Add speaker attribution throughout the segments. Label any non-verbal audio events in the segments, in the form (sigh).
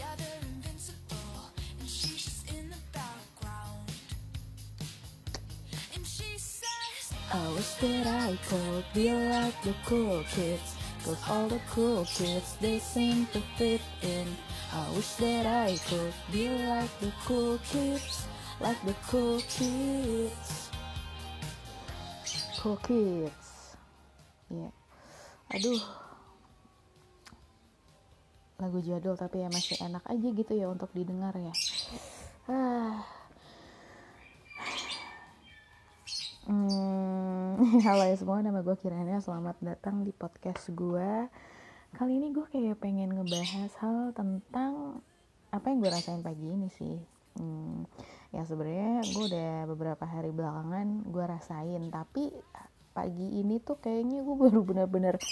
Speaker 1: Yeah,
Speaker 2: I wish that I could be like the cool kids Cause all the cool kids, they seem to fit in. I wish that I could be like the cool kids Like the cool kids. Cool kids. Ya Aduh Lagu jadul tapi ya masih enak aja gitu ya untuk didengar ya Ah Hmm, (laughs) halo ya semua, nama gue Kirana. Selamat datang di podcast gue. Kali ini gue kayak pengen ngebahas hal tentang apa yang gue rasain pagi ini sih. Hmm, ya sebenarnya gue udah beberapa hari belakangan gue rasain, tapi pagi ini tuh kayaknya gue (laughs) baru bener-bener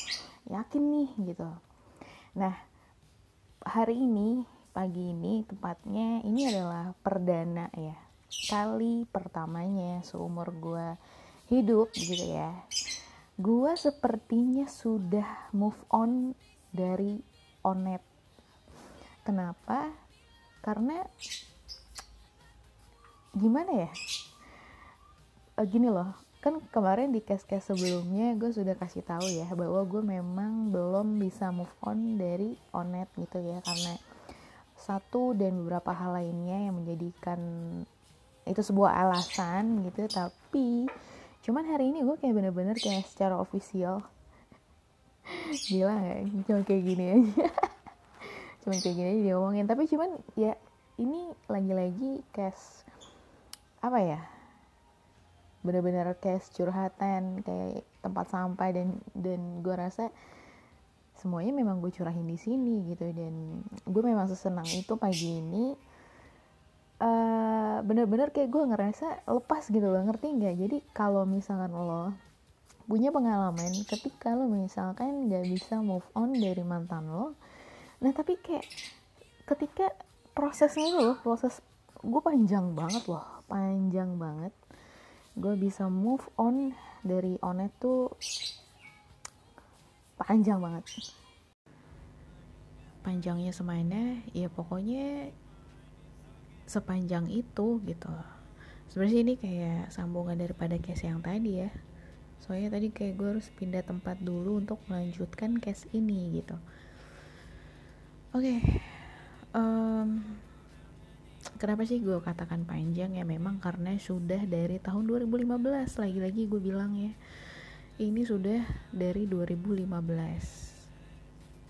Speaker 2: yakin nih gitu. Nah, hari ini pagi ini tepatnya ini adalah perdana ya kali pertamanya seumur gue hidup gitu ya. Gue sepertinya sudah move on dari onet. Kenapa? Karena gimana ya? Eh, gini loh kan kemarin di case-case sebelumnya gue sudah kasih tahu ya bahwa gue memang belum bisa move on dari onet gitu ya. Karena satu dan beberapa hal lainnya yang menjadikan itu sebuah alasan gitu. Tapi cuman hari ini gue kayak bener-bener kayak secara official (laughs) gila gak cuma kayak gini aja. (laughs) Cuma kayak gini aja diomongin. Tapi cuman ya ini lagi-lagi case apa ya bener-bener case curhatan kayak tempat sampah dan dan gue rasa semuanya memang gue curahin di sini gitu. Dan gue memang sesenang itu pagi ini uh, bener-bener kayak gue ngerasa lepas gitu loh ngerti nggak? Jadi kalau misalkan lo punya pengalaman ketika lo misalkan nggak bisa move on dari mantan lo nah tapi kayak ketika prosesnya itu loh proses gue panjang banget loh panjang banget gue bisa move on dari onet tuh panjang banget. Panjangnya semana ya pokoknya sepanjang itu gitu. Sebenarnya ini kayak sambungan daripada case yang tadi ya. Soalnya tadi kayak gue harus pindah tempat dulu untuk melanjutkan case ini gitu. Oke okay. um, kenapa sih gue katakan panjang ya? Memang karena sudah dari tahun 2015 lagi-lagi gue bilang ya. Ini sudah dari 2015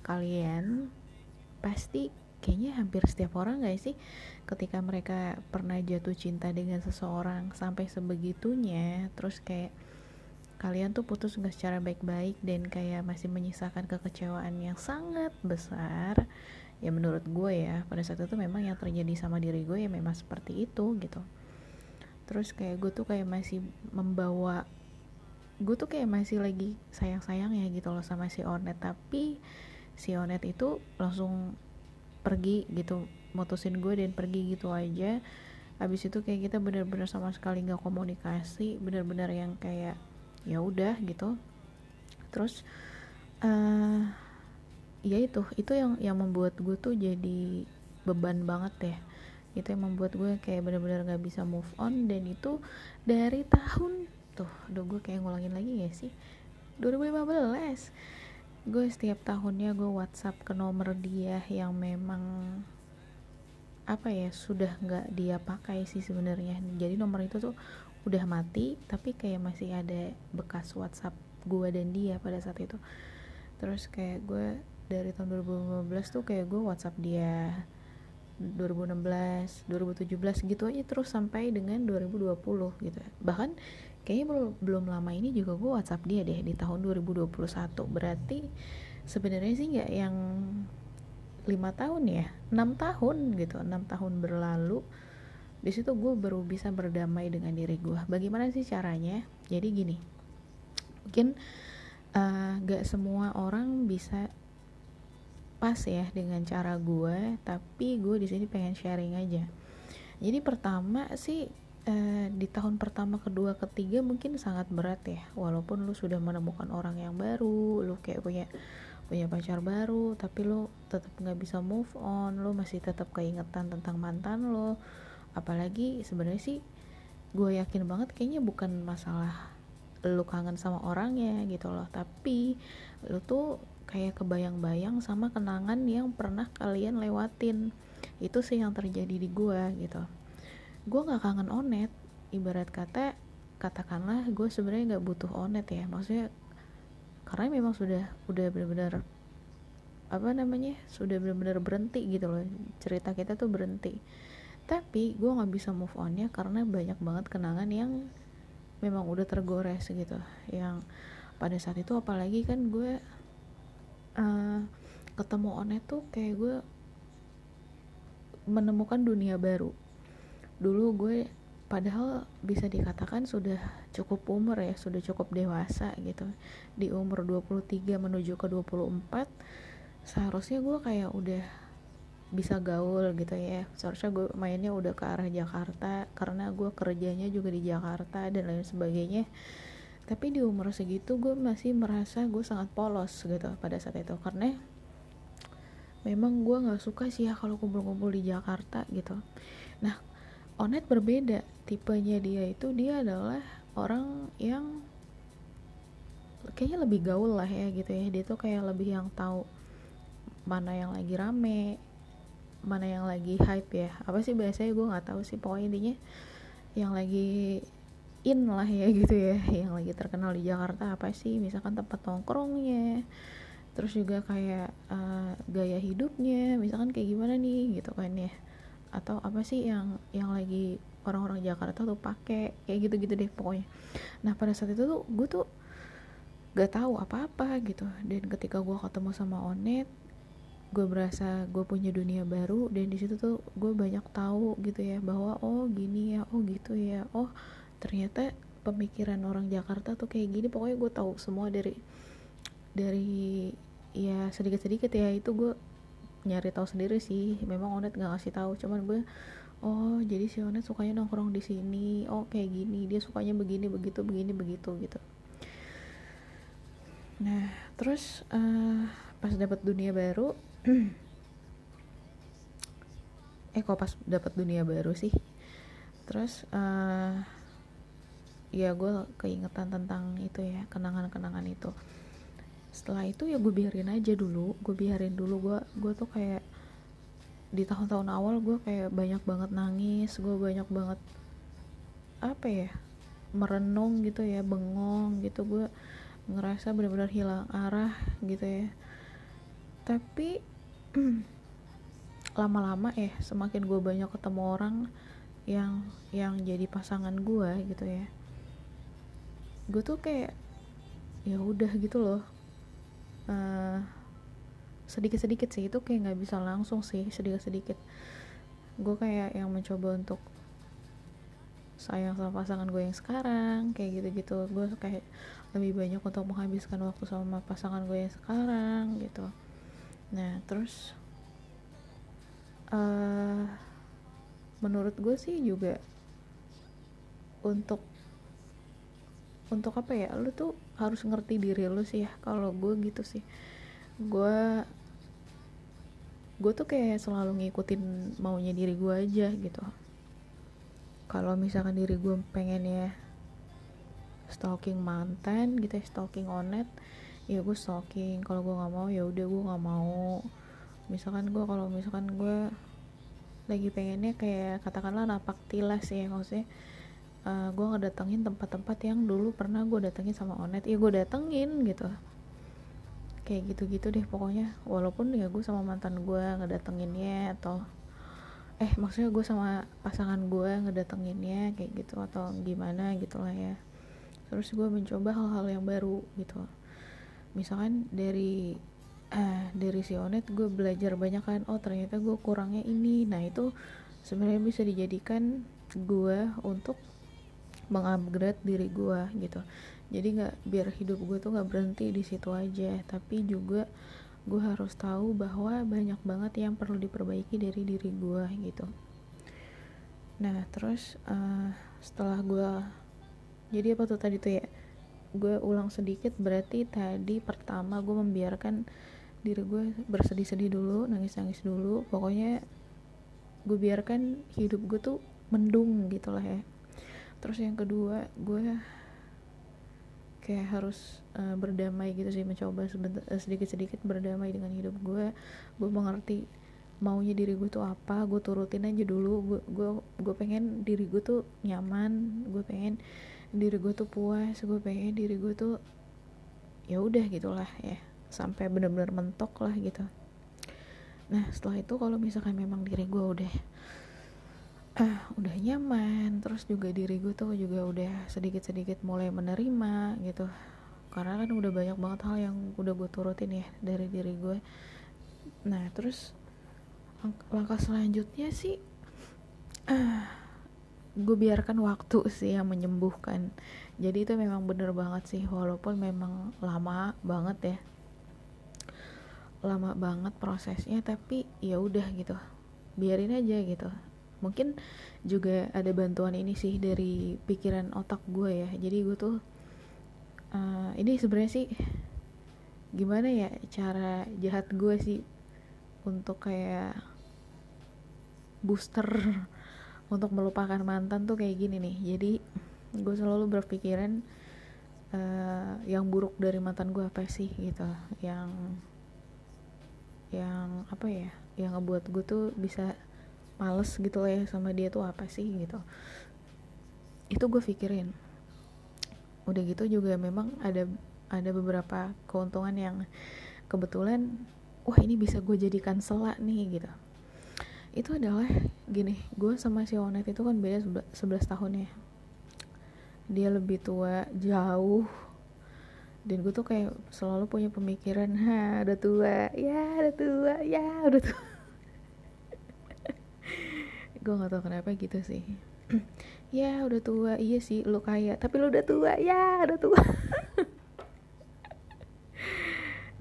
Speaker 2: kalian pasti kayaknya hampir setiap orang gak sih? Ketika mereka pernah jatuh cinta dengan seseorang sampai sebegitunya terus kayak kalian tuh putus nggak secara baik-baik dan kayak masih menyisakan kekecewaan yang sangat besar ya menurut gue ya pada saat itu memang yang terjadi sama diri gue ya memang seperti itu gitu. Terus kayak gue tuh kayak masih membawa gue tuh kayak masih lagi sayang-sayang ya gitu loh sama si Onet. Tapi si Onet itu langsung pergi gitu mutusin gue dan pergi gitu aja. Habis itu kayak kita bener-bener sama sekali nggak komunikasi bener-bener yang kayak ya udah gitu. Terus uh, ya itu itu yang yang membuat gue tuh jadi beban banget ya. Itu yang membuat gue kayak bener-bener nggak bisa move on dan itu dari tahun tuh udah gue kayak ngulangin lagi ya sih? 2015 gue setiap tahunnya gue WhatsApp ke nomor dia yang memang apa ya sudah nggak dia pakai sih sebenarnya. Jadi nomor itu tuh udah mati tapi kayak masih ada bekas WhatsApp gue dan dia pada saat itu. Terus kayak gue dari tahun 2015 tuh kayak gue WhatsApp dia. 2016, 2017 gitu aja terus sampai dengan 2020 gitu. Bahkan kayaknya belum belum lama ini juga gue WhatsApp dia deh di tahun 2021 berarti sebenarnya sih nggak yang lima tahun ya enam tahun gitu enam tahun berlalu. Di situ gue baru bisa berdamai dengan diri gue bagaimana sih caranya? Jadi gini mungkin uh, gak semua orang bisa pas ya dengan cara gue tapi gue di sini pengen sharing aja. Jadi pertama sih uh, di tahun pertama kedua ketiga mungkin sangat berat ya walaupun lu sudah menemukan orang yang baru lu kayak punya punya pacar baru tapi lo tetap nggak bisa move on lo masih tetap keingetan tentang mantan lo apalagi sebenarnya sih gue yakin banget kayaknya bukan masalah lo kangen sama orangnya gitu loh tapi lo tuh kayak kebayang-bayang sama kenangan yang pernah kalian lewatin. Itu sih yang terjadi di gue gitu. Gue nggak kangen onet. Ibarat kata katakanlah gue sebenarnya nggak butuh onet ya. Maksudnya karena memang sudah udah benar-benar apa namanya sudah benar-benar berhenti gitu loh. Cerita kita tuh berhenti. Tapi gue nggak bisa move onnya karena banyak banget kenangan yang memang udah tergores gitu. Yang pada saat itu apalagi kan gue uh, ketemu onet tuh kayak gue menemukan dunia baru. Dulu gue padahal bisa dikatakan sudah cukup umur ya sudah cukup dewasa gitu. Di umur 23 menuju ke 24 seharusnya gue kayak udah bisa gaul gitu ya. Seharusnya gue mainnya udah ke arah Jakarta karena gue kerjanya juga di Jakarta dan lain sebagainya tapi di umur segitu gue masih merasa gue sangat polos gitu pada saat itu. Karena memang gue nggak suka sih ya kalau kumpul-kumpul di Jakarta gitu. Nah Onet berbeda. Tipenya dia itu dia adalah orang yang kayaknya lebih gaul lah ya gitu ya. Dia tuh kayak lebih yang tahu mana yang lagi rame mana yang lagi hype ya. Apa sih biasanya? Gue nggak tahu sih. Pokoknya intinya yang lagi in lah ya gitu ya. Yang lagi terkenal di Jakarta apa sih? Misalkan tempat nongkrongnya terus juga kayak uh, gaya hidupnya. Misalkan kayak gimana nih gitu kan ya. Atau apa sih yang yang lagi orang-orang Jakarta tuh pakai kayak gitu-gitu deh pokoknya. Nah pada saat itu tuh gue tuh gak tahu apa-apa gitu. Dan ketika gue ketemu sama Onet gue berasa gue punya dunia baru. Dan di situ tuh gue banyak tahu gitu ya bahwa oh gini ya oh gitu ya oh ternyata pemikiran orang Jakarta tuh kayak gini. Pokoknya gue tahu semua dari dari ya sedikit-sedikit ya itu gue nyari tahu sendiri sih. Memang Onet nggak ngasih tahu cuman gue oh jadi si Onet sukanya nongkrong di sini. Oh kayak gini. Dia sukanya begini begitu begini begitu gitu. Nah terus uh, pas dapat dunia baru (clears throat) eh kok pas dapat dunia baru sih? Terus uh, ya gue keingetan tentang itu ya kenangan-kenangan itu. Setelah itu ya gue biarin aja dulu gue biarin dulu. Gue gue tuh kayak di tahun-tahun awal gue kayak banyak banget nangis gue banyak banget apa ya merenung gitu ya bengong gitu. Gue ngerasa benar-benar hilang arah gitu ya. Tapi (clears throat) lama-lama ya semakin gue banyak ketemu orang yang yang jadi pasangan gue gitu ya gue tuh kayak ya udah gitu loh. Sedikit eh, sedikit-sedikit sih itu kayak nggak bisa langsung sih sedikit-sedikit. Gue kayak yang mencoba untuk sayang sama pasangan gue yang sekarang kayak gitu-gitu. Gue kayak lebih banyak untuk menghabiskan waktu sama pasangan gue yang sekarang gitu. Nah terus uh, menurut gue sih juga untuk untuk apa ya? Lu tuh harus ngerti diri lu sih ya kalau gue gitu sih. Gue gue tuh kayak selalu ngikutin maunya diri gue aja gitu. Kalau misalkan diri gue pengen ya stalking mantan gitu ya stalking onet ya gue stalking. Kalau gue nggak mau ya udah gue nggak mau. Misalkan gue kalau misalkan gue lagi pengennya kayak katakanlah napak tilas ya maksudnya uh, eh, gue ngedatengin tempat-tempat yang dulu pernah gue datengin sama Onet. Ya gue datengin gitu. Kayak gitu-gitu deh pokoknya. Walaupun ya gue sama mantan gue ngedatenginnya atau eh maksudnya gue sama pasangan gue ngedatenginnya kayak gitu atau gimana gitu lah ya. Terus gue mencoba hal-hal yang baru gitu. Misalkan dari uh, dari si Onet gue belajar banyak kan oh ternyata gue kurangnya ini. Nah itu sebenarnya bisa dijadikan gue untuk mengupgrade diri gue gitu. Jadi nggak biar hidup gue tuh nggak berhenti di situ aja. Tapi juga gue harus tahu bahwa banyak banget yang perlu diperbaiki dari diri gue gitu. Nah terus uh, setelah gue jadi apa tuh tadi tuh ya? Gue ulang sedikit berarti tadi pertama gue membiarkan diri gue bersedih-sedih dulu nangis-nangis dulu. Pokoknya gue biarkan hidup gue tuh mendung gitu lah ya terus yang kedua gue kayak harus uh, berdamai gitu sih mencoba uh, sedikit-sedikit berdamai dengan hidup gue. Gue mengerti maunya diri gue tuh apa gue turutin aja dulu. Gue gue gue pengen diri gue tuh nyaman gue pengen diri gue tuh puas gue pengen diri gue tuh ya udah gitulah ya sampai benar-benar mentok lah gitu. Nah setelah itu kalau misalkan memang diri gue udah uh, udah nyaman. Terus juga diri gue tuh juga udah sedikit-sedikit mulai menerima gitu. Karena kan udah banyak banget hal yang udah gue turutin ya dari diri gue. Nah terus langkah selanjutnya sih uh, gue biarkan waktu sih yang menyembuhkan. Jadi itu memang bener banget sih walaupun memang lama banget ya. Lama banget prosesnya tapi ya udah gitu. Biarin aja gitu mungkin juga ada bantuan ini sih dari pikiran otak gue ya. Jadi gue tuh uh, ini sebenarnya sih gimana ya cara jahat gue sih untuk kayak booster (laughs) untuk melupakan mantan tuh kayak gini nih. Jadi gue selalu berpikiran uh, yang buruk dari mantan gue apa sih gitu. Yang yang apa ya yang ngebuat gue tuh bisa males gitu lah ya sama dia tuh apa sih gitu. Itu gue pikirin. Udah gitu juga memang ada ada beberapa keuntungan yang kebetulan wah ini bisa gue jadikan selak nih gitu. Itu adalah gini gue sama si Onet itu kan beda 11 tahun ya. Dia lebih tua jauh. Dan gue tuh kayak selalu punya pemikiran ha udah tua ya udah tua ya udah tua gue nggak tahu kenapa gitu sih. (clears throat) Ya udah tua. Iya sih lu kaya. Tapi lu udah tua. Ya udah tua. (laughs)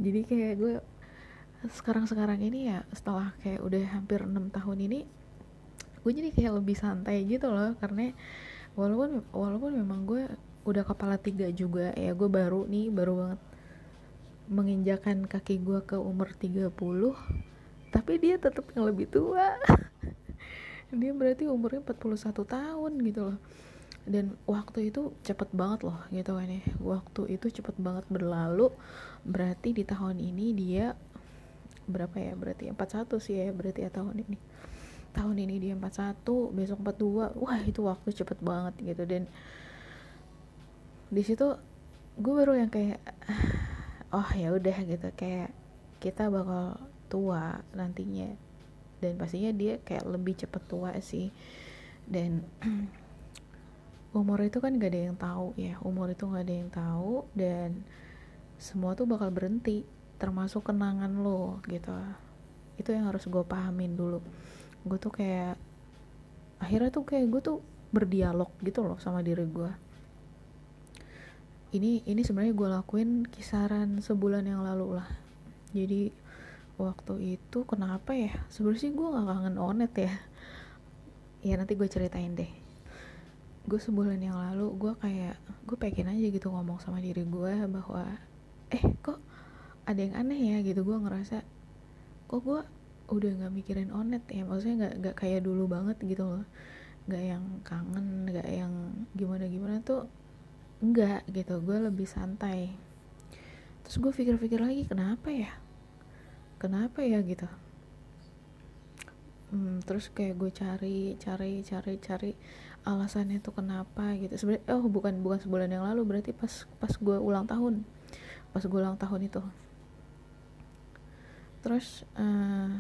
Speaker 2: Jadi kayak gue sekarang-sekarang ini ya setelah kayak udah hampir enam tahun ini gue jadi kayak lebih santai gitu loh. Karena walaupun walaupun memang gue udah kepala tiga juga ya gue baru nih baru banget menginjakan kaki gue ke umur 30 tapi dia tetap yang lebih tua (laughs) dia berarti umurnya 41 tahun gitu loh. Dan waktu itu cepet banget loh gitu kan ya. Waktu itu cepet banget berlalu. Berarti di tahun ini dia berapa ya? Berarti 41 sih ya berarti ya tahun ini. Tahun ini dia 41 besok 42 wah itu waktu cepet banget gitu. Dan di situ gue baru yang kayak oh ya udah gitu. Kayak kita bakal tua nantinya dan pastinya dia kayak lebih cepet tua sih. Dan (clears throat) umur itu kan gak ada yang tahu ya. Umur itu gak ada yang tahu dan semua tuh bakal berhenti termasuk kenangan lo gitu. Itu yang harus gue pahamin dulu. Gue tuh kayak akhirnya tuh kayak gue tuh berdialog gitu loh sama diri gue ini ini sebenarnya gue lakuin kisaran sebulan yang lalu lah. Jadi waktu itu kenapa ya? Sebenarnya sih gue gak kangen onet ya. Ya nanti gue ceritain deh. Gue sebulan yang lalu gue kayak gue pengen aja gitu ngomong sama diri gue bahwa eh kok ada yang aneh ya? Gitu gue ngerasa kok gue udah nggak mikirin onet ya? Maksudnya nggak nggak kayak dulu banget gitu loh. Nggak yang kangen nggak yang gimana gimana tuh enggak gitu. Gue lebih santai. Terus gue pikir-pikir lagi kenapa ya kenapa ya gitu. Hmm, terus kayak gue cari cari cari cari alasannya tuh kenapa gitu. Sebenarnya oh bukan bukan sebulan yang lalu berarti pas pas gue ulang tahun. Pas gue ulang tahun itu. Terus uh,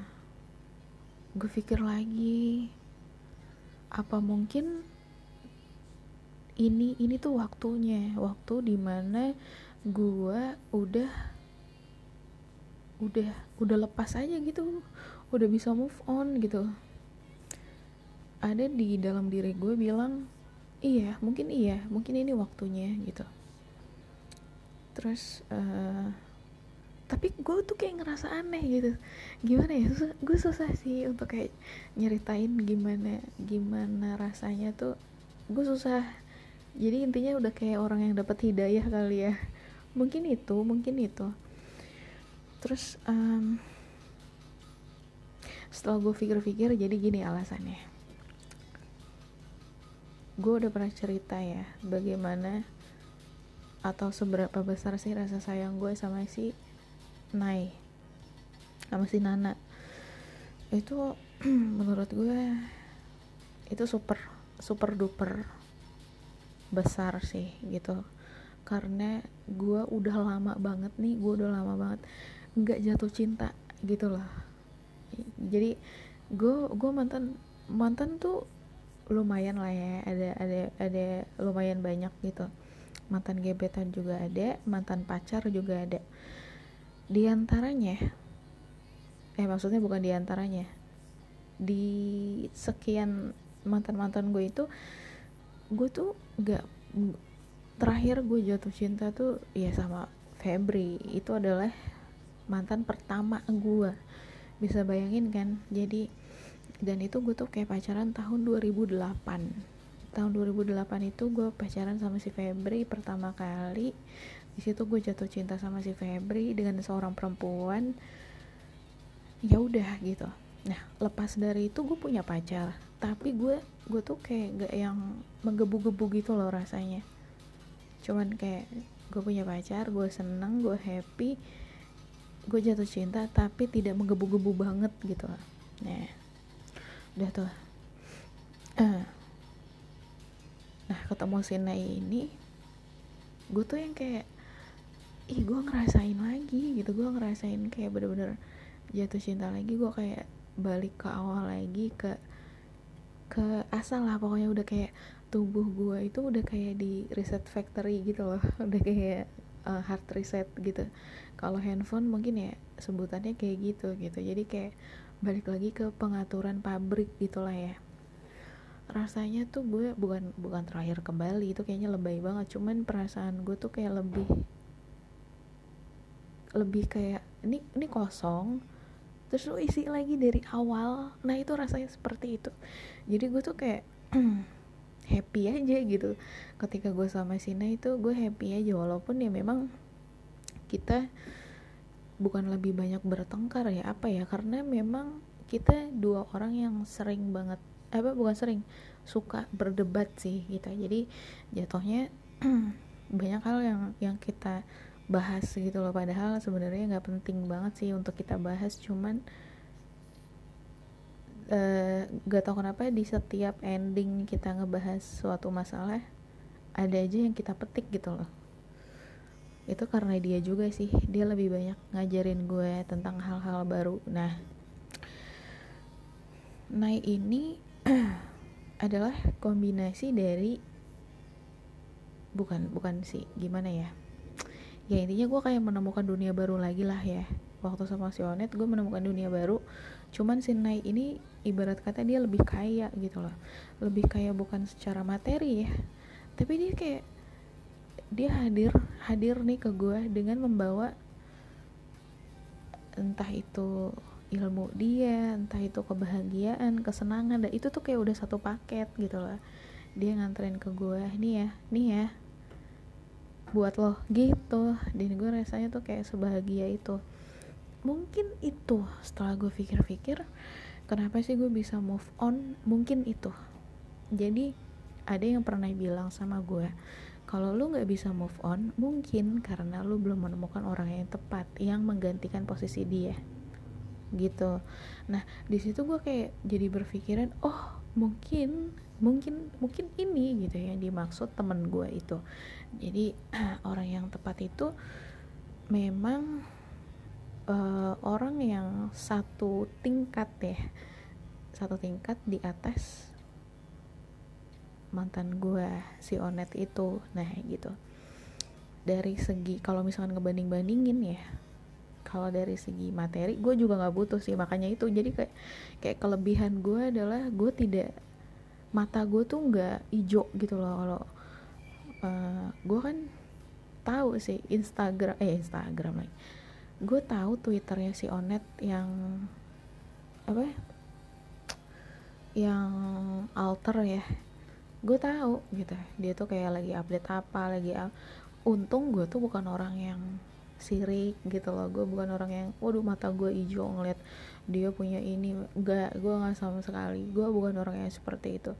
Speaker 2: gue pikir lagi apa mungkin ini ini tuh waktunya waktu di mana gue udah udah udah lepas aja gitu. Udah bisa move on gitu. Ada di dalam diri gue bilang iya mungkin iya mungkin ini waktunya gitu. Terus uh, tapi gue tuh kayak ngerasa aneh gitu. Gimana ya? Susah, gue susah sih untuk kayak nyeritain gimana gimana rasanya tuh gue susah. Jadi intinya udah kayak orang yang dapat hidayah kali ya. Mungkin itu mungkin itu terus em, setelah gue pikir-pikir jadi gini alasannya. Gue udah pernah cerita ya bagaimana atau seberapa besar sih rasa sayang gue sama si Nai sama si Nana. Itu (clears throat) menurut gue itu super super duper besar sih gitu. Karena gue udah lama banget nih gue udah lama banget nggak jatuh cinta gitu loh. Jadi gue gue mantan mantan tuh lumayan lah ya ada ada ada lumayan banyak gitu. Mantan gebetan juga ada mantan pacar juga ada. Di antaranya eh maksudnya bukan di antaranya di sekian mantan mantan gue itu gue tuh gak terakhir gue jatuh cinta tuh ya sama Febri. Itu adalah mantan pertama gue bisa bayangin kan? Jadi dan itu gue tuh kayak pacaran tahun 2008 tahun 2008 itu gue pacaran sama si Febri pertama kali. Di situ gue jatuh cinta sama si Febri dengan seorang perempuan. Ya udah gitu. Nah lepas dari itu gue punya pacar. Tapi gue gue tuh kayak gak yang menggebu-gebu gitu loh rasanya. Cuman kayak gue punya pacar gue seneng gue happy gue jatuh cinta tapi tidak menggebu-gebu banget gitu. Nah udah tuh. Eh. nah ketemu si Nai ini gue tuh yang kayak ih gue ngerasain lagi gitu. Gue ngerasain kayak bener-bener jatuh cinta lagi. Gue kayak balik ke awal lagi ke ke asal lah pokoknya. Udah kayak tubuh gue itu udah kayak di reset factory gitu loh. (laughs) Udah kayak uh, hard reset gitu. Kalau handphone mungkin ya sebutannya kayak gitu gitu. Jadi kayak balik lagi ke pengaturan pabrik gitulah ya. Rasanya tuh gue bukan bukan terakhir kembali itu kayaknya lebay banget. Cuman perasaan gue tuh kayak lebih lebih kayak ini ini kosong terus lu isi lagi dari awal. Nah itu rasanya seperti itu. Jadi gue tuh kayak (clears throat) happy aja gitu. Ketika gue sama Sina itu gue happy aja. Walaupun ya memang kita bukan lebih banyak bertengkar ya apa ya karena memang kita dua orang yang sering banget apa bukan sering suka berdebat sih gitu. Jadi jatuhnya (clears throat) banyak hal yang yang kita bahas gitu loh. Padahal sebenarnya nggak penting banget sih untuk kita bahas. Cuman eh, gak tau kenapa di setiap ending kita ngebahas suatu masalah ada aja yang kita petik gitu loh. Itu karena dia juga sih dia lebih banyak ngajarin gue tentang hal-hal baru. Nah Nai ini (clears throat) adalah kombinasi dari bukan bukan sih gimana ya? Ya intinya gue kayak menemukan dunia baru lagi lah ya. Waktu sama si Onet gue menemukan dunia baru. Cuman si Nai ini ibarat kata dia lebih kaya gitu loh. Lebih kaya bukan secara materi ya. Tapi dia kayak dia hadir hadir nih ke gue dengan membawa entah itu ilmu dia entah itu kebahagiaan kesenangan dan itu tuh kayak udah satu paket gitu loh. Dia nganterin ke gue nih ya nih ya buat lo gitu. Dan gue rasanya tuh kayak sebahagia itu. Mungkin itu setelah gue pikir-pikir kenapa sih gue bisa move on? Mungkin itu. Jadi ada yang pernah bilang sama gue kalau lu nggak bisa move on mungkin karena lu belum menemukan orang yang tepat yang menggantikan posisi dia. Gitu. Nah di situ gue kayak jadi berpikiran oh mungkin mungkin mungkin ini gitu ya yang dimaksud temen gue itu. Jadi (clears throat) orang yang tepat itu memang eh, orang yang satu tingkat ya satu tingkat di atas mantan gue si Onet itu. Nah gitu. Dari segi kalau misalkan ngebanding bandingin ya kalau dari segi materi gue juga nggak butuh sih. Makanya itu jadi kayak kayak kelebihan gue adalah gue tidak mata gue tuh nggak hijau gitu loh. Kalau uh, gue kan tahu sih Instagram eh Instagram lagi gue tahu twitternya si Onet yang apa ya? yang alter ya. Gue tahu gitu. Dia tuh kayak lagi update apa lagi up. untung gue tuh bukan orang yang sirik gitu loh. Gue bukan orang yang waduh mata gue hijau ngeliat dia punya ini. Enggak gue nggak sama sekali. Gue bukan orang yang seperti itu.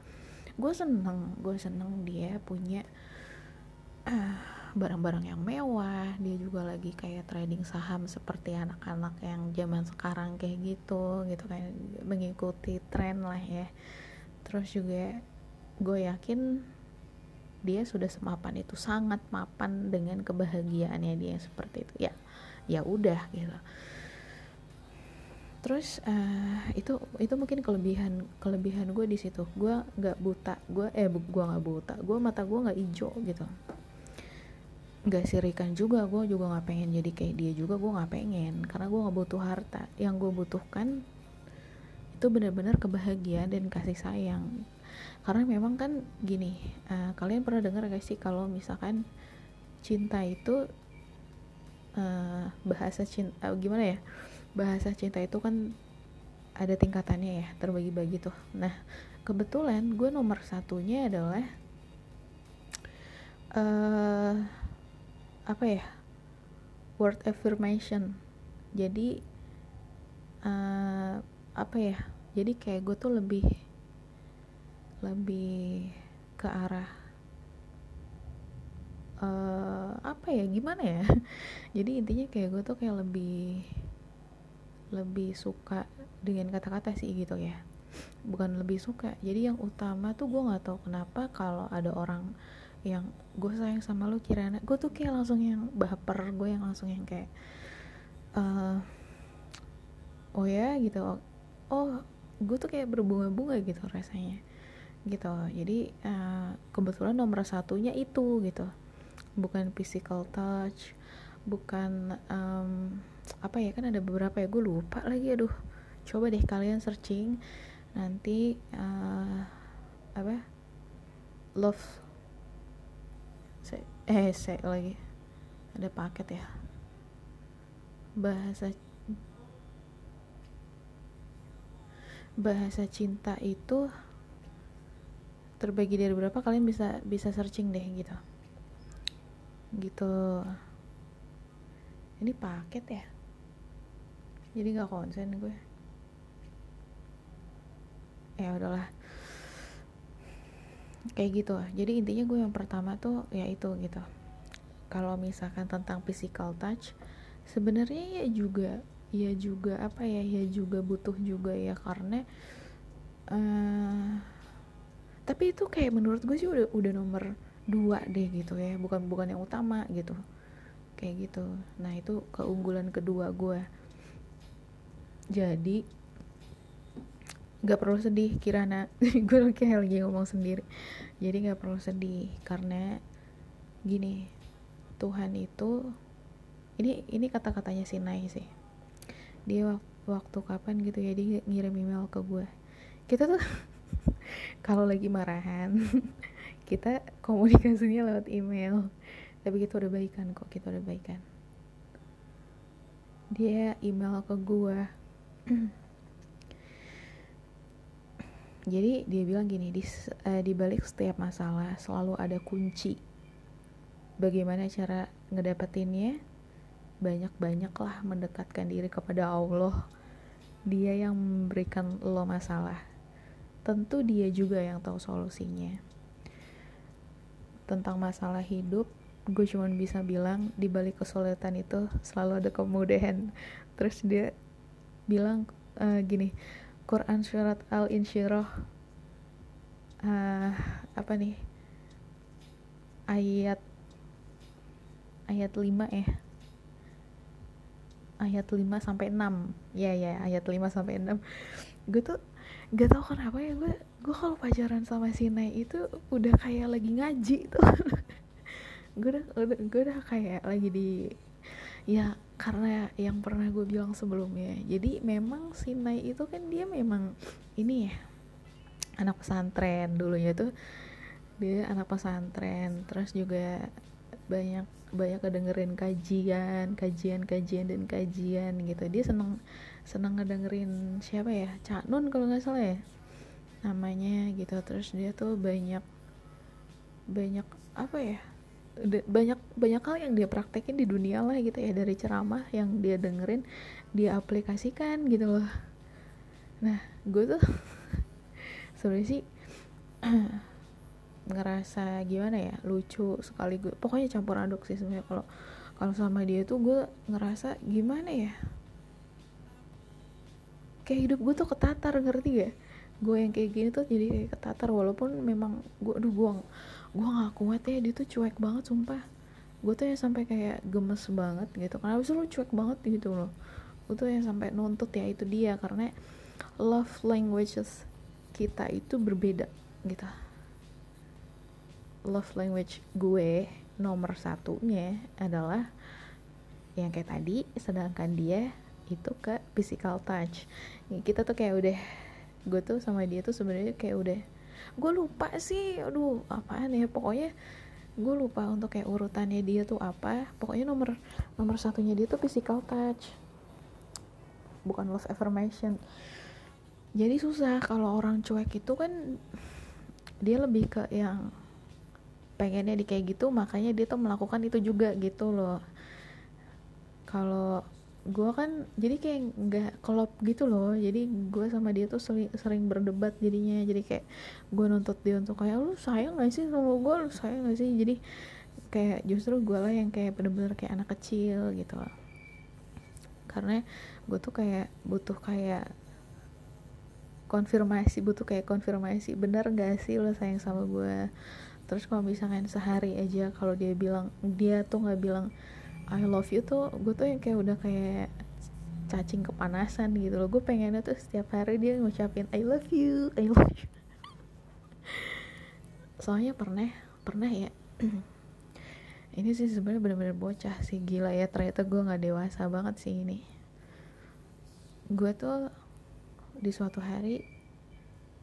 Speaker 2: Gue seneng gue seneng dia punya ah, barang-barang yang mewah dia juga lagi kayak trading saham seperti anak-anak yang zaman sekarang kayak gitu gitu kayak mengikuti tren lah ya. Terus juga gue yakin dia sudah semapan itu sangat mapan dengan kebahagiaannya dia seperti itu. Ya ya udah gitu. Terus uh, itu itu mungkin kelebihan kelebihan gue di situ. Gue nggak buta gue eh gue nggak buta gue mata gue nggak hijau gitu nggak sirikan juga gue juga nggak pengen jadi kayak dia juga gue nggak pengen. Karena gue nggak butuh harta. Yang gue butuhkan itu benar-benar kebahagiaan dan kasih sayang. Karena memang kan gini uh, kalian pernah dengar gak sih kalau misalkan cinta itu uh, bahasa cinta uh, gimana ya? Bahasa cinta itu kan ada tingkatannya ya terbagi-bagi tuh. Nah kebetulan gue nomor satunya adalah uh, apa ya word affirmation. Jadi uh, apa ya jadi kayak gue tuh lebih lebih ke arah uh, apa ya gimana ya? (laughs) Jadi intinya kayak gue tuh kayak lebih lebih suka dengan kata-kata sih gitu ya. Bukan lebih suka jadi yang utama tuh gue nggak tahu kenapa kalau ada orang yang gue sayang sama lu kirana. Gue tuh kayak langsung yang baper gue yang langsung yang kayak uh, oh ya gitu. Oh gue tuh kayak berbunga-bunga gitu rasanya gitu. Jadi uh, kebetulan nomor satunya itu gitu. Bukan physical touch bukan um, apa ya kan ada beberapa ya gue lupa lagi aduh. Coba deh kalian searching nanti uh, apa love eh lagi. Ada paket ya. Bahasa bahasa cinta itu terbagi dari berapa? Kalian bisa bisa searching deh gitu. Gitu. Ini paket ya? Jadi nggak konsen gue. Ya udahlah kayak gitu. Jadi intinya gue yang pertama tuh ya itu gitu. Kalau misalkan tentang physical touch sebenarnya ya juga ya juga apa ya ya juga butuh juga ya karena uh, tapi itu kayak menurut gue sih udah udah nomor dua deh gitu ya bukan bukan yang utama gitu. Kayak gitu. Nah itu keunggulan kedua gue. Jadi nggak perlu sedih Kirana. (laughs) Gue kayak lagi ngomong sendiri. Jadi nggak perlu sedih karena gini Tuhan itu ini ini kata-katanya si Nai sih. Dia waktu, waktu kapan gitu ya dia ngirim email ke gue kita tuh (laughs) kalau lagi marahan (laughs) kita komunikasinya lewat email. Tapi kita udah baikan kok kita udah baikan. Dia email ke gue (clears throat) jadi dia bilang gini di, uh, balik setiap masalah selalu ada kunci bagaimana cara ngedapetinnya. Banyak-banyaklah mendekatkan diri kepada Allah. Dia yang memberikan lo masalah. Tentu dia juga yang tahu solusinya. Tentang masalah hidup gue cuma bisa bilang di balik kesulitan itu selalu ada kemudahan. Terus dia bilang uh, gini Quran surat al insyirah uh, apa nih? Ayat ayat 5 ya ayat 5 sampai 6 ya ya ayat 5 sampai 6 gue tuh gak tau kenapa ya gue gue kalau pacaran sama si Nay itu udah kayak lagi ngaji tuh. (laughs) Gue udah, udah gue udah kayak lagi di ya karena yang pernah gue bilang sebelumnya jadi memang si Nay itu kan dia memang ini ya anak pesantren dulunya tuh. Dia anak pesantren terus juga banyak banyak kedengerin kajian kajian kajian dan kajian gitu. Dia seneng seneng ngedengerin siapa ya? Cak Nun kalau nggak salah ya namanya gitu. Terus dia tuh banyak banyak apa ya banyak banyak hal yang dia praktekin di dunia lah gitu ya. Dari ceramah yang dia dengerin dia aplikasikan gitu loh. Nah gue tuh (laughs) sebenarnya sih (clears throat) ngerasa gimana ya lucu sekali gue pokoknya campur aduk sih sebenarnya kalau kalau sama dia tuh gue ngerasa gimana ya? Kayak hidup gue tuh ketatar ngerti gak gue yang kayak gini tuh jadi kayak ketatar walaupun memang gue aduh gue gue gak kuat ya dia tuh cuek banget sumpah. Gue tuh ya sampai kayak gemes banget gitu. Kenapa sih lu cuek banget gitu loh. Gue tuh yang sampai nuntut ya itu dia karena love languages kita itu berbeda gitu. Love language gue nomor satunya adalah yang kayak tadi sedangkan dia itu ke physical touch. Kita tuh kayak udah gue tuh sama dia tuh sebenarnya kayak udah gue lupa sih aduh apaan ya pokoknya gue lupa untuk kayak urutannya dia tuh apa. Pokoknya nomor nomor satunya dia tuh physical touch bukan love affirmation. Jadi susah kalau orang cuek itu kan dia lebih ke yang pengennya di kayak gitu makanya dia tuh melakukan itu juga gitu loh. Kalau gue kan jadi kayak nggak klop gitu loh. Jadi gue sama dia tuh sering, sering berdebat jadinya. Jadi kayak gue nuntut dia untuk kayak lu sayang gak sih sama gue lu sayang gak sih? Jadi kayak justru gue lah yang kayak bener-bener kayak anak kecil gitu. Loh karena gue tuh kayak butuh kayak konfirmasi butuh kayak konfirmasi bener gak sih lo sayang sama gue terus kalau misalkan sehari aja kalau dia bilang dia tuh nggak bilang I love you tuh gue tuh yang kayak udah kayak cacing kepanasan gitu loh. Gue pengennya tuh setiap hari dia ngucapin I love you I love you. Soalnya pernah pernah ya. (clears throat) Ini sih sebenarnya bener-bener bocah sih gila ya. Ternyata gue nggak dewasa banget sih ini. Gue tuh di suatu hari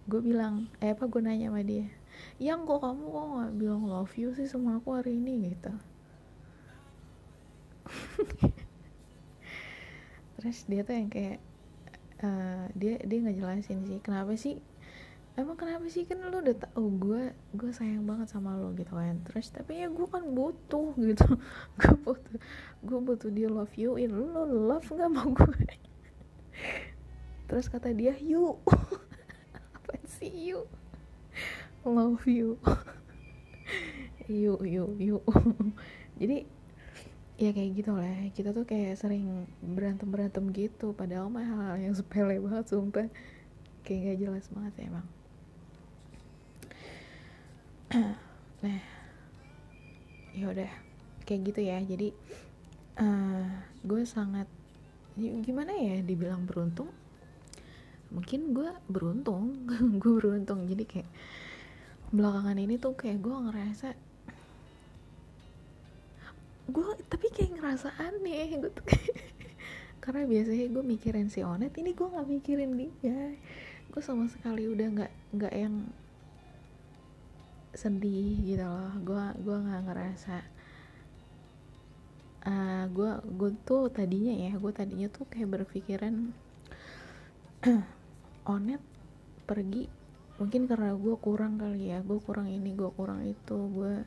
Speaker 2: gue bilang eh apa gue nanya sama dia? Yang kok kamu kok nggak bilang love you sih sama aku hari ini? Gitu (laughs) terus dia tuh yang kayak uh, dia dia ngejelasin sih kenapa sih emang kenapa sih kan lu udah tau gue gue sayang banget sama lo gitu kan. Terus tapi ya gue kan butuh gitu (laughs) gue butuh gue butuh dia love you in lo love nggak mau gue terus kata dia you (laughs) apa sih you love you. You you you jadi ya kayak gitu lah kita tuh kayak sering berantem berantem gitu. Padahal mah hal, hal yang sepele banget sumpah. Kayak gak jelas banget ya emang (clears throat) nah ya udah. Kayak gitu ya. Jadi uh, gue sangat gimana ya dibilang beruntung? Mungkin gue beruntung. (laughs) Gue beruntung. Jadi kayak belakangan ini tuh kayak gue ngerasa gue tapi kayak ngerasa aneh gue tuh (laughs) karena biasanya gue mikirin si Onet ini gue nggak mikirin dia. Gue sama sekali udah nggak nggak yang sedih gitu loh. Gue gue nggak ngerasa uh, gue gue tuh tadinya ya gue tadinya tuh kayak berpikiran (clears throat) Onet pergi mungkin karena gue kurang kali ya gue kurang ini gue kurang itu gue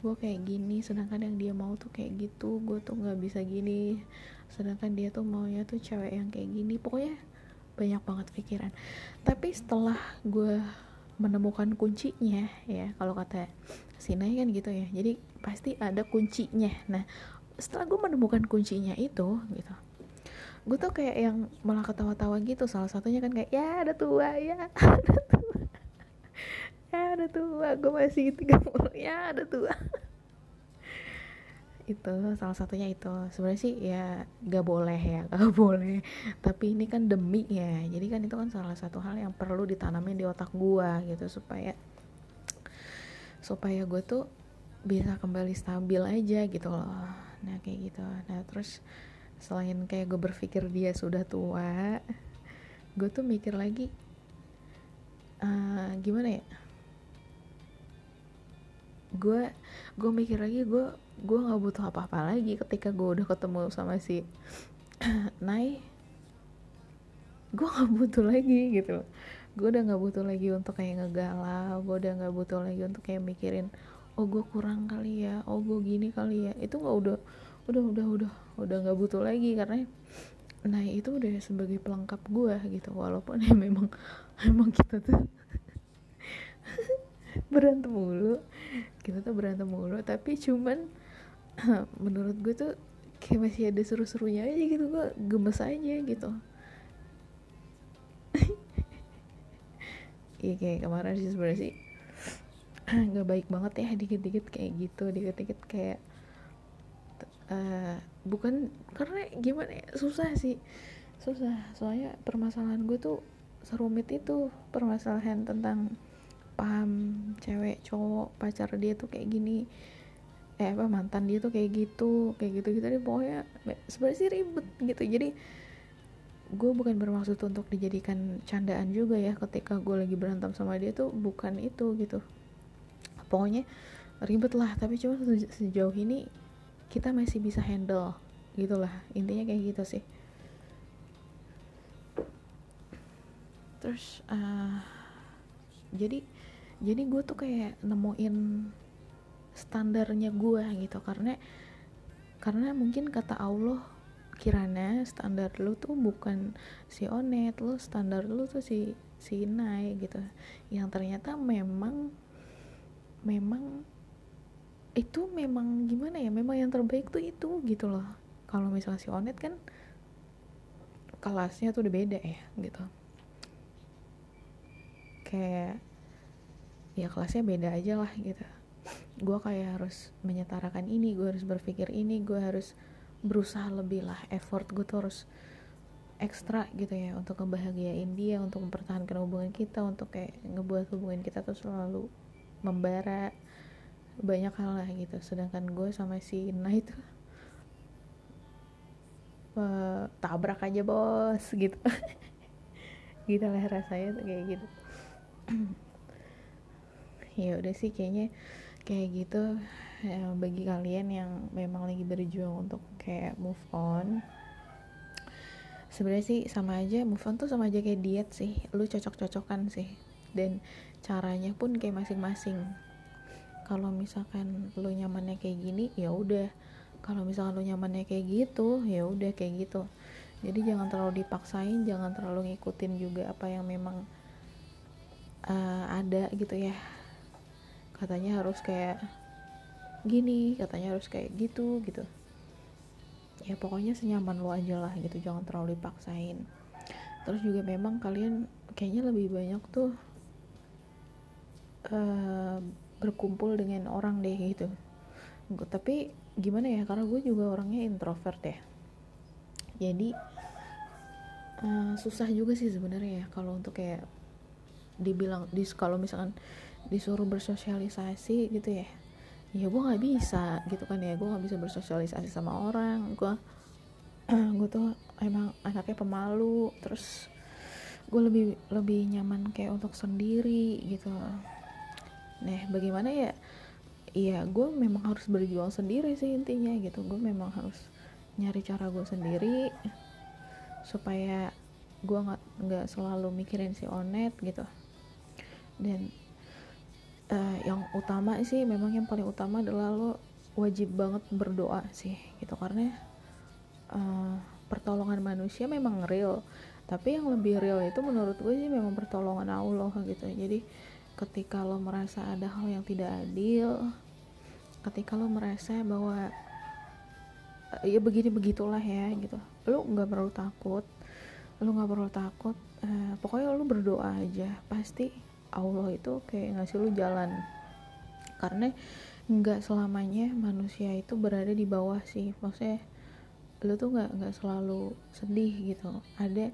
Speaker 2: gue kayak gini sedangkan yang dia mau tuh kayak gitu gue tuh nggak bisa gini. Sedangkan dia tuh maunya tuh cewek yang kayak gini pokoknya banyak banget pikiran. Tapi setelah gue menemukan kuncinya ya kalau kata Sinai kan gitu ya jadi pasti ada kuncinya. Nah setelah gue menemukan kuncinya itu gitu gue tuh kayak yang malah ketawa-tawa gitu. Salah satunya kan kayak ya ada tua ya (laughs) ya ada tua. Gue masih tiga puluh. Ya ada tua. (laughs) Itu salah satunya itu. Sebenarnya sih ya gak boleh ya gak (laughs) boleh. Tapi ini kan demi ya. Jadi kan itu kan salah satu hal yang perlu ditanamin di otak gue gitu supaya supaya gue tuh bisa kembali stabil aja gitu loh. Nah kayak gitu. Nah terus selain kayak gue berpikir dia sudah tua gue tuh mikir lagi uh, gimana ya gue gue mikir lagi gue gue nggak butuh apa-apa lagi ketika gue udah ketemu sama si (clears throat) Nai. Gue nggak butuh lagi gitu. Gue udah nggak butuh lagi untuk kayak ngegalau gue udah nggak butuh lagi untuk kayak mikirin oh gue kurang kali ya oh gue gini kali ya. Itu nggak udah udah udah udah udah nggak butuh lagi karena nah itu udah sebagai pelengkap gue gitu. Walaupun (laughs) ya memang memang kita tuh (laughs) (laughs) berantem mulu. Kita tuh berantem mulu tapi cuman (clears throat) menurut gue tuh kayak masih ada seru-serunya aja gitu gue gemes aja gitu. (laughs) Iya kayak kemarin sih sebenarnya sih (clears throat) nggak baik banget ya dikit-dikit kayak gitu dikit-dikit kayak uh, bukan karena gimana ya susah sih. Susah soalnya permasalahan gue tuh serumit itu permasalahan tentang paham cewek cowok pacar dia tuh kayak gini. Eh apa mantan dia tuh kayak gitu kayak gitu gitu deh pokoknya sebenarnya sih ribet gitu. Jadi gue bukan bermaksud untuk dijadikan candaan juga ya ketika gue lagi berantem sama dia tuh bukan itu gitu. Pokoknya ribet lah tapi cuma sejauh ini kita masih bisa handle gitulah intinya kayak gitu sih. Terus uh, jadi jadi gue tuh kayak nemuin standarnya gue gitu. Karena karena mungkin kata Allah kirana standar lu tuh bukan si Onet lu standar lu tuh si si Nai gitu. Yang ternyata memang memang itu memang gimana ya memang yang terbaik tuh itu gitu loh. Kalau misalnya si Onet kan kelasnya tuh udah beda ya gitu. Kayak ya kelasnya beda aja lah gitu. Gue kayak harus menyetarakan ini gue harus berpikir ini gue harus berusaha lebih lah effort gue tuh harus ekstra gitu ya untuk ngebahagiain dia untuk mempertahankan hubungan kita untuk kayak ngebuat hubungan kita tuh selalu membara. Banyak hal lah gitu sedangkan gue sama si Ina itu uh, tabrak aja bos gitu. (laughs) Gitu lah rasanya tuh kayak gitu (clears throat) ya udah sih kayaknya kayak gitu ya, bagi kalian yang memang lagi berjuang untuk kayak move on. Sebenarnya sih sama aja move on tuh sama aja kayak diet sih. Lu cocok-cocokan sih. Dan caranya pun kayak masing-masing. Kalau misalkan lu nyamannya kayak gini ya udah. Kalau misalkan lu nyamannya kayak gitu ya udah kayak gitu. Jadi jangan terlalu dipaksain jangan terlalu ngikutin juga apa yang memang uh, ada gitu ya katanya harus kayak gini katanya harus kayak gitu gitu. Ya pokoknya senyaman lo aja lah gitu. Jangan terlalu dipaksain. Terus juga memang kalian kayaknya lebih banyak tuh uh, berkumpul dengan orang deh gitu. Tapi gimana ya karena gue juga orangnya introvert ya jadi uh, susah juga sih sebenarnya ya kalau untuk kayak dibilang di kalau misalkan disuruh bersosialisasi gitu ya. Ya gue nggak bisa gitu kan ya. Gue nggak bisa bersosialisasi sama orang. Gue (clears throat) gue tuh emang anaknya pemalu. Terus gue lebih lebih nyaman kayak untuk sendiri gitu. Nah bagaimana ya? Iya gue memang harus berjuang sendiri sih intinya gitu. Gue memang harus nyari cara gue sendiri supaya gue nggak nggak selalu mikirin si onet gitu. Dan uh, yang utama sih memang yang paling utama adalah lo wajib banget berdoa sih gitu. Karena uh, pertolongan manusia memang real. Tapi yang lebih real itu menurut gue sih memang pertolongan Allah gitu. Jadi ketika lo merasa ada hal yang tidak adil ketika lo merasa bahwa ya begini begitulah ya gitu. Lo nggak perlu takut lo nggak perlu takut uh, pokoknya lo berdoa aja. Pasti Allah itu kayak ngasih lu jalan. Karena nggak selamanya manusia itu berada di bawah sih. Maksudnya lu tuh nggak nggak selalu sedih gitu. Ada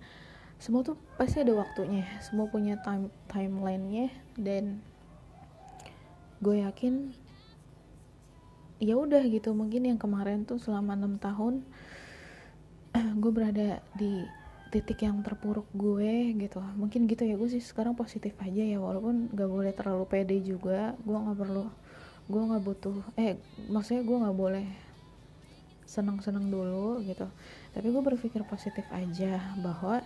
Speaker 2: semua tuh pasti ada waktunya. Semua punya time timelinenya dan gue yakin ya udah gitu. Mungkin yang kemarin tuh selama enam tahun (clears throat) gue berada di titik yang terpuruk gue gitu. Mungkin gitu ya gue sih sekarang positif aja ya walaupun gak boleh terlalu pede juga. Gue nggak perlu gue nggak butuh eh maksudnya gue nggak boleh seneng seneng dulu gitu. Tapi gue berpikir positif aja bahwa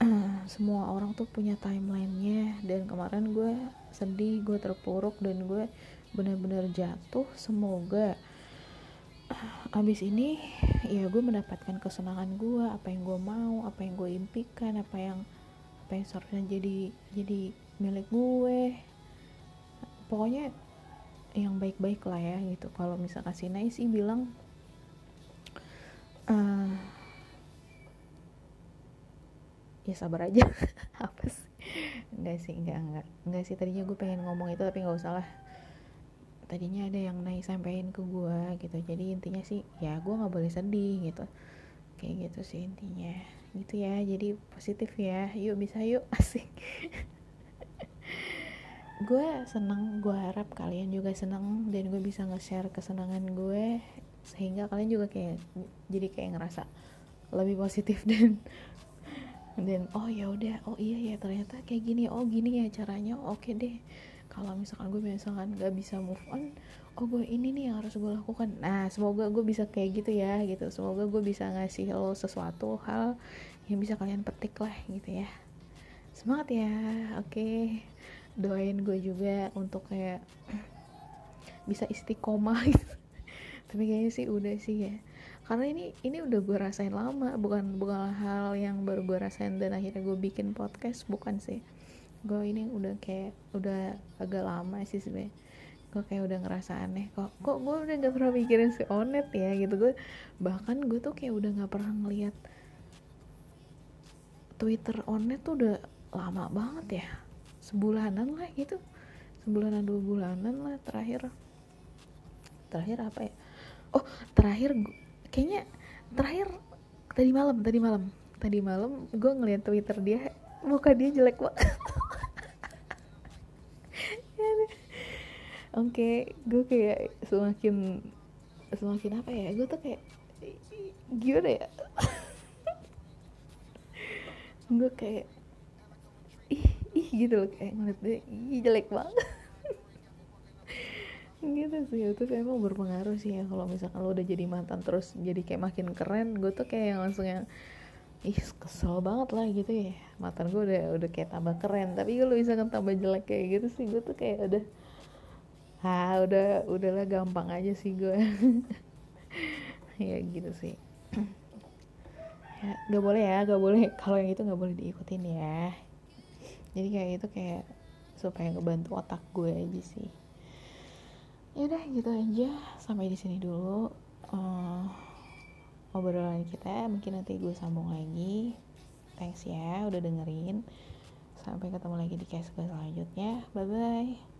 Speaker 2: (clears throat) semua orang tuh punya timelinenya. Dan kemarin gue sedih gue terpuruk dan gue benar-benar jatuh. Semoga abis ini ya gue mendapatkan kesenangan gue apa yang gue mau apa yang gue impikan apa yang apa yang seharusnya jadi jadi milik gue. Pokoknya yang baik-baik lah ya gitu. Kalau misalkan si Nai sih bilang eh, ya sabar aja. (laughs) Apa sih? Enggak sih enggak enggak enggak sih tadinya gue pengen ngomong itu tapi nggak usah lah tadinya ada yang naik sampein ke gue gitu. Jadi intinya sih ya gue nggak boleh sedih gitu. Kayak gitu sih intinya. Gitu ya jadi positif ya. Yuk bisa yuk. (laughs) Asik. Gue seneng gue harap kalian juga seneng dan gue bisa nge-share kesenangan gue sehingga kalian juga kayak jadi kayak ngerasa lebih positif (laughs) dan dan oh ya udah. Oh iya ya ternyata kayak gini. Oh gini ya caranya. Oke deh kalau misalkan gue misalkan gak bisa move on oh gue ini nih yang harus gue lakukan? Nah semoga gue bisa kayak gitu ya gitu. Semoga gue bisa ngasih lo sesuatu hal yang bisa kalian petik lah gitu ya. Semangat ya oke. Doain gue juga untuk kayak (clears throat) bisa istiqomah gitu. (laughs) Tapi kayaknya sih udah sih ya. Karena ini ini udah gue rasain lama bukan bukan hal yang baru gue rasain dan akhirnya gue bikin podcast bukan sih gue ini udah kayak udah agak lama sih sebenarnya gue kayak udah ngerasa aneh kok kok gue udah gak pernah mikirin si onet ya? Gitu gue bahkan gue tuh kayak udah gak pernah ngeliat Twitter onet tuh udah lama banget ya. Sebulanan lah gitu. Sebulanan dua bulanan lah terakhir. Terakhir apa ya? Oh terakhir gu- kayaknya terakhir tadi malam tadi malam. Tadi malam gue ngeliat twitter dia muka dia jelek banget (laughs) oke gue kayak semakin semakin apa ya gue tuh kayak gimana ya? (laughs) Gue kayak ih ih gitu loh kayak ngeliat dia ih jelek banget. (laughs) Gitu sih itu emang berpengaruh sih ya kalau misalkan lo udah jadi mantan terus jadi kayak makin keren gue tuh kayak yang langsung yang ih kesel banget lah gitu ya. Mantan gue udah udah kayak tambah keren tapi kalau misalkan tambah jelek kayak gitu sih gue tuh kayak udah ah udah udahlah gampang aja sih gue (laughs) ya gitu sih. Ya gak boleh ya gak boleh. Kalau yang itu gak boleh diikutin ya. Jadi kayak itu kayak supaya ngebantu otak gue aja sih. Yaudah gitu aja. Sampai di sini dulu. Eh, obrolan kita. Mungkin nanti gue sambung lagi. Thanks ya udah dengerin. Sampai ketemu lagi di case gue selanjutnya. Bye bye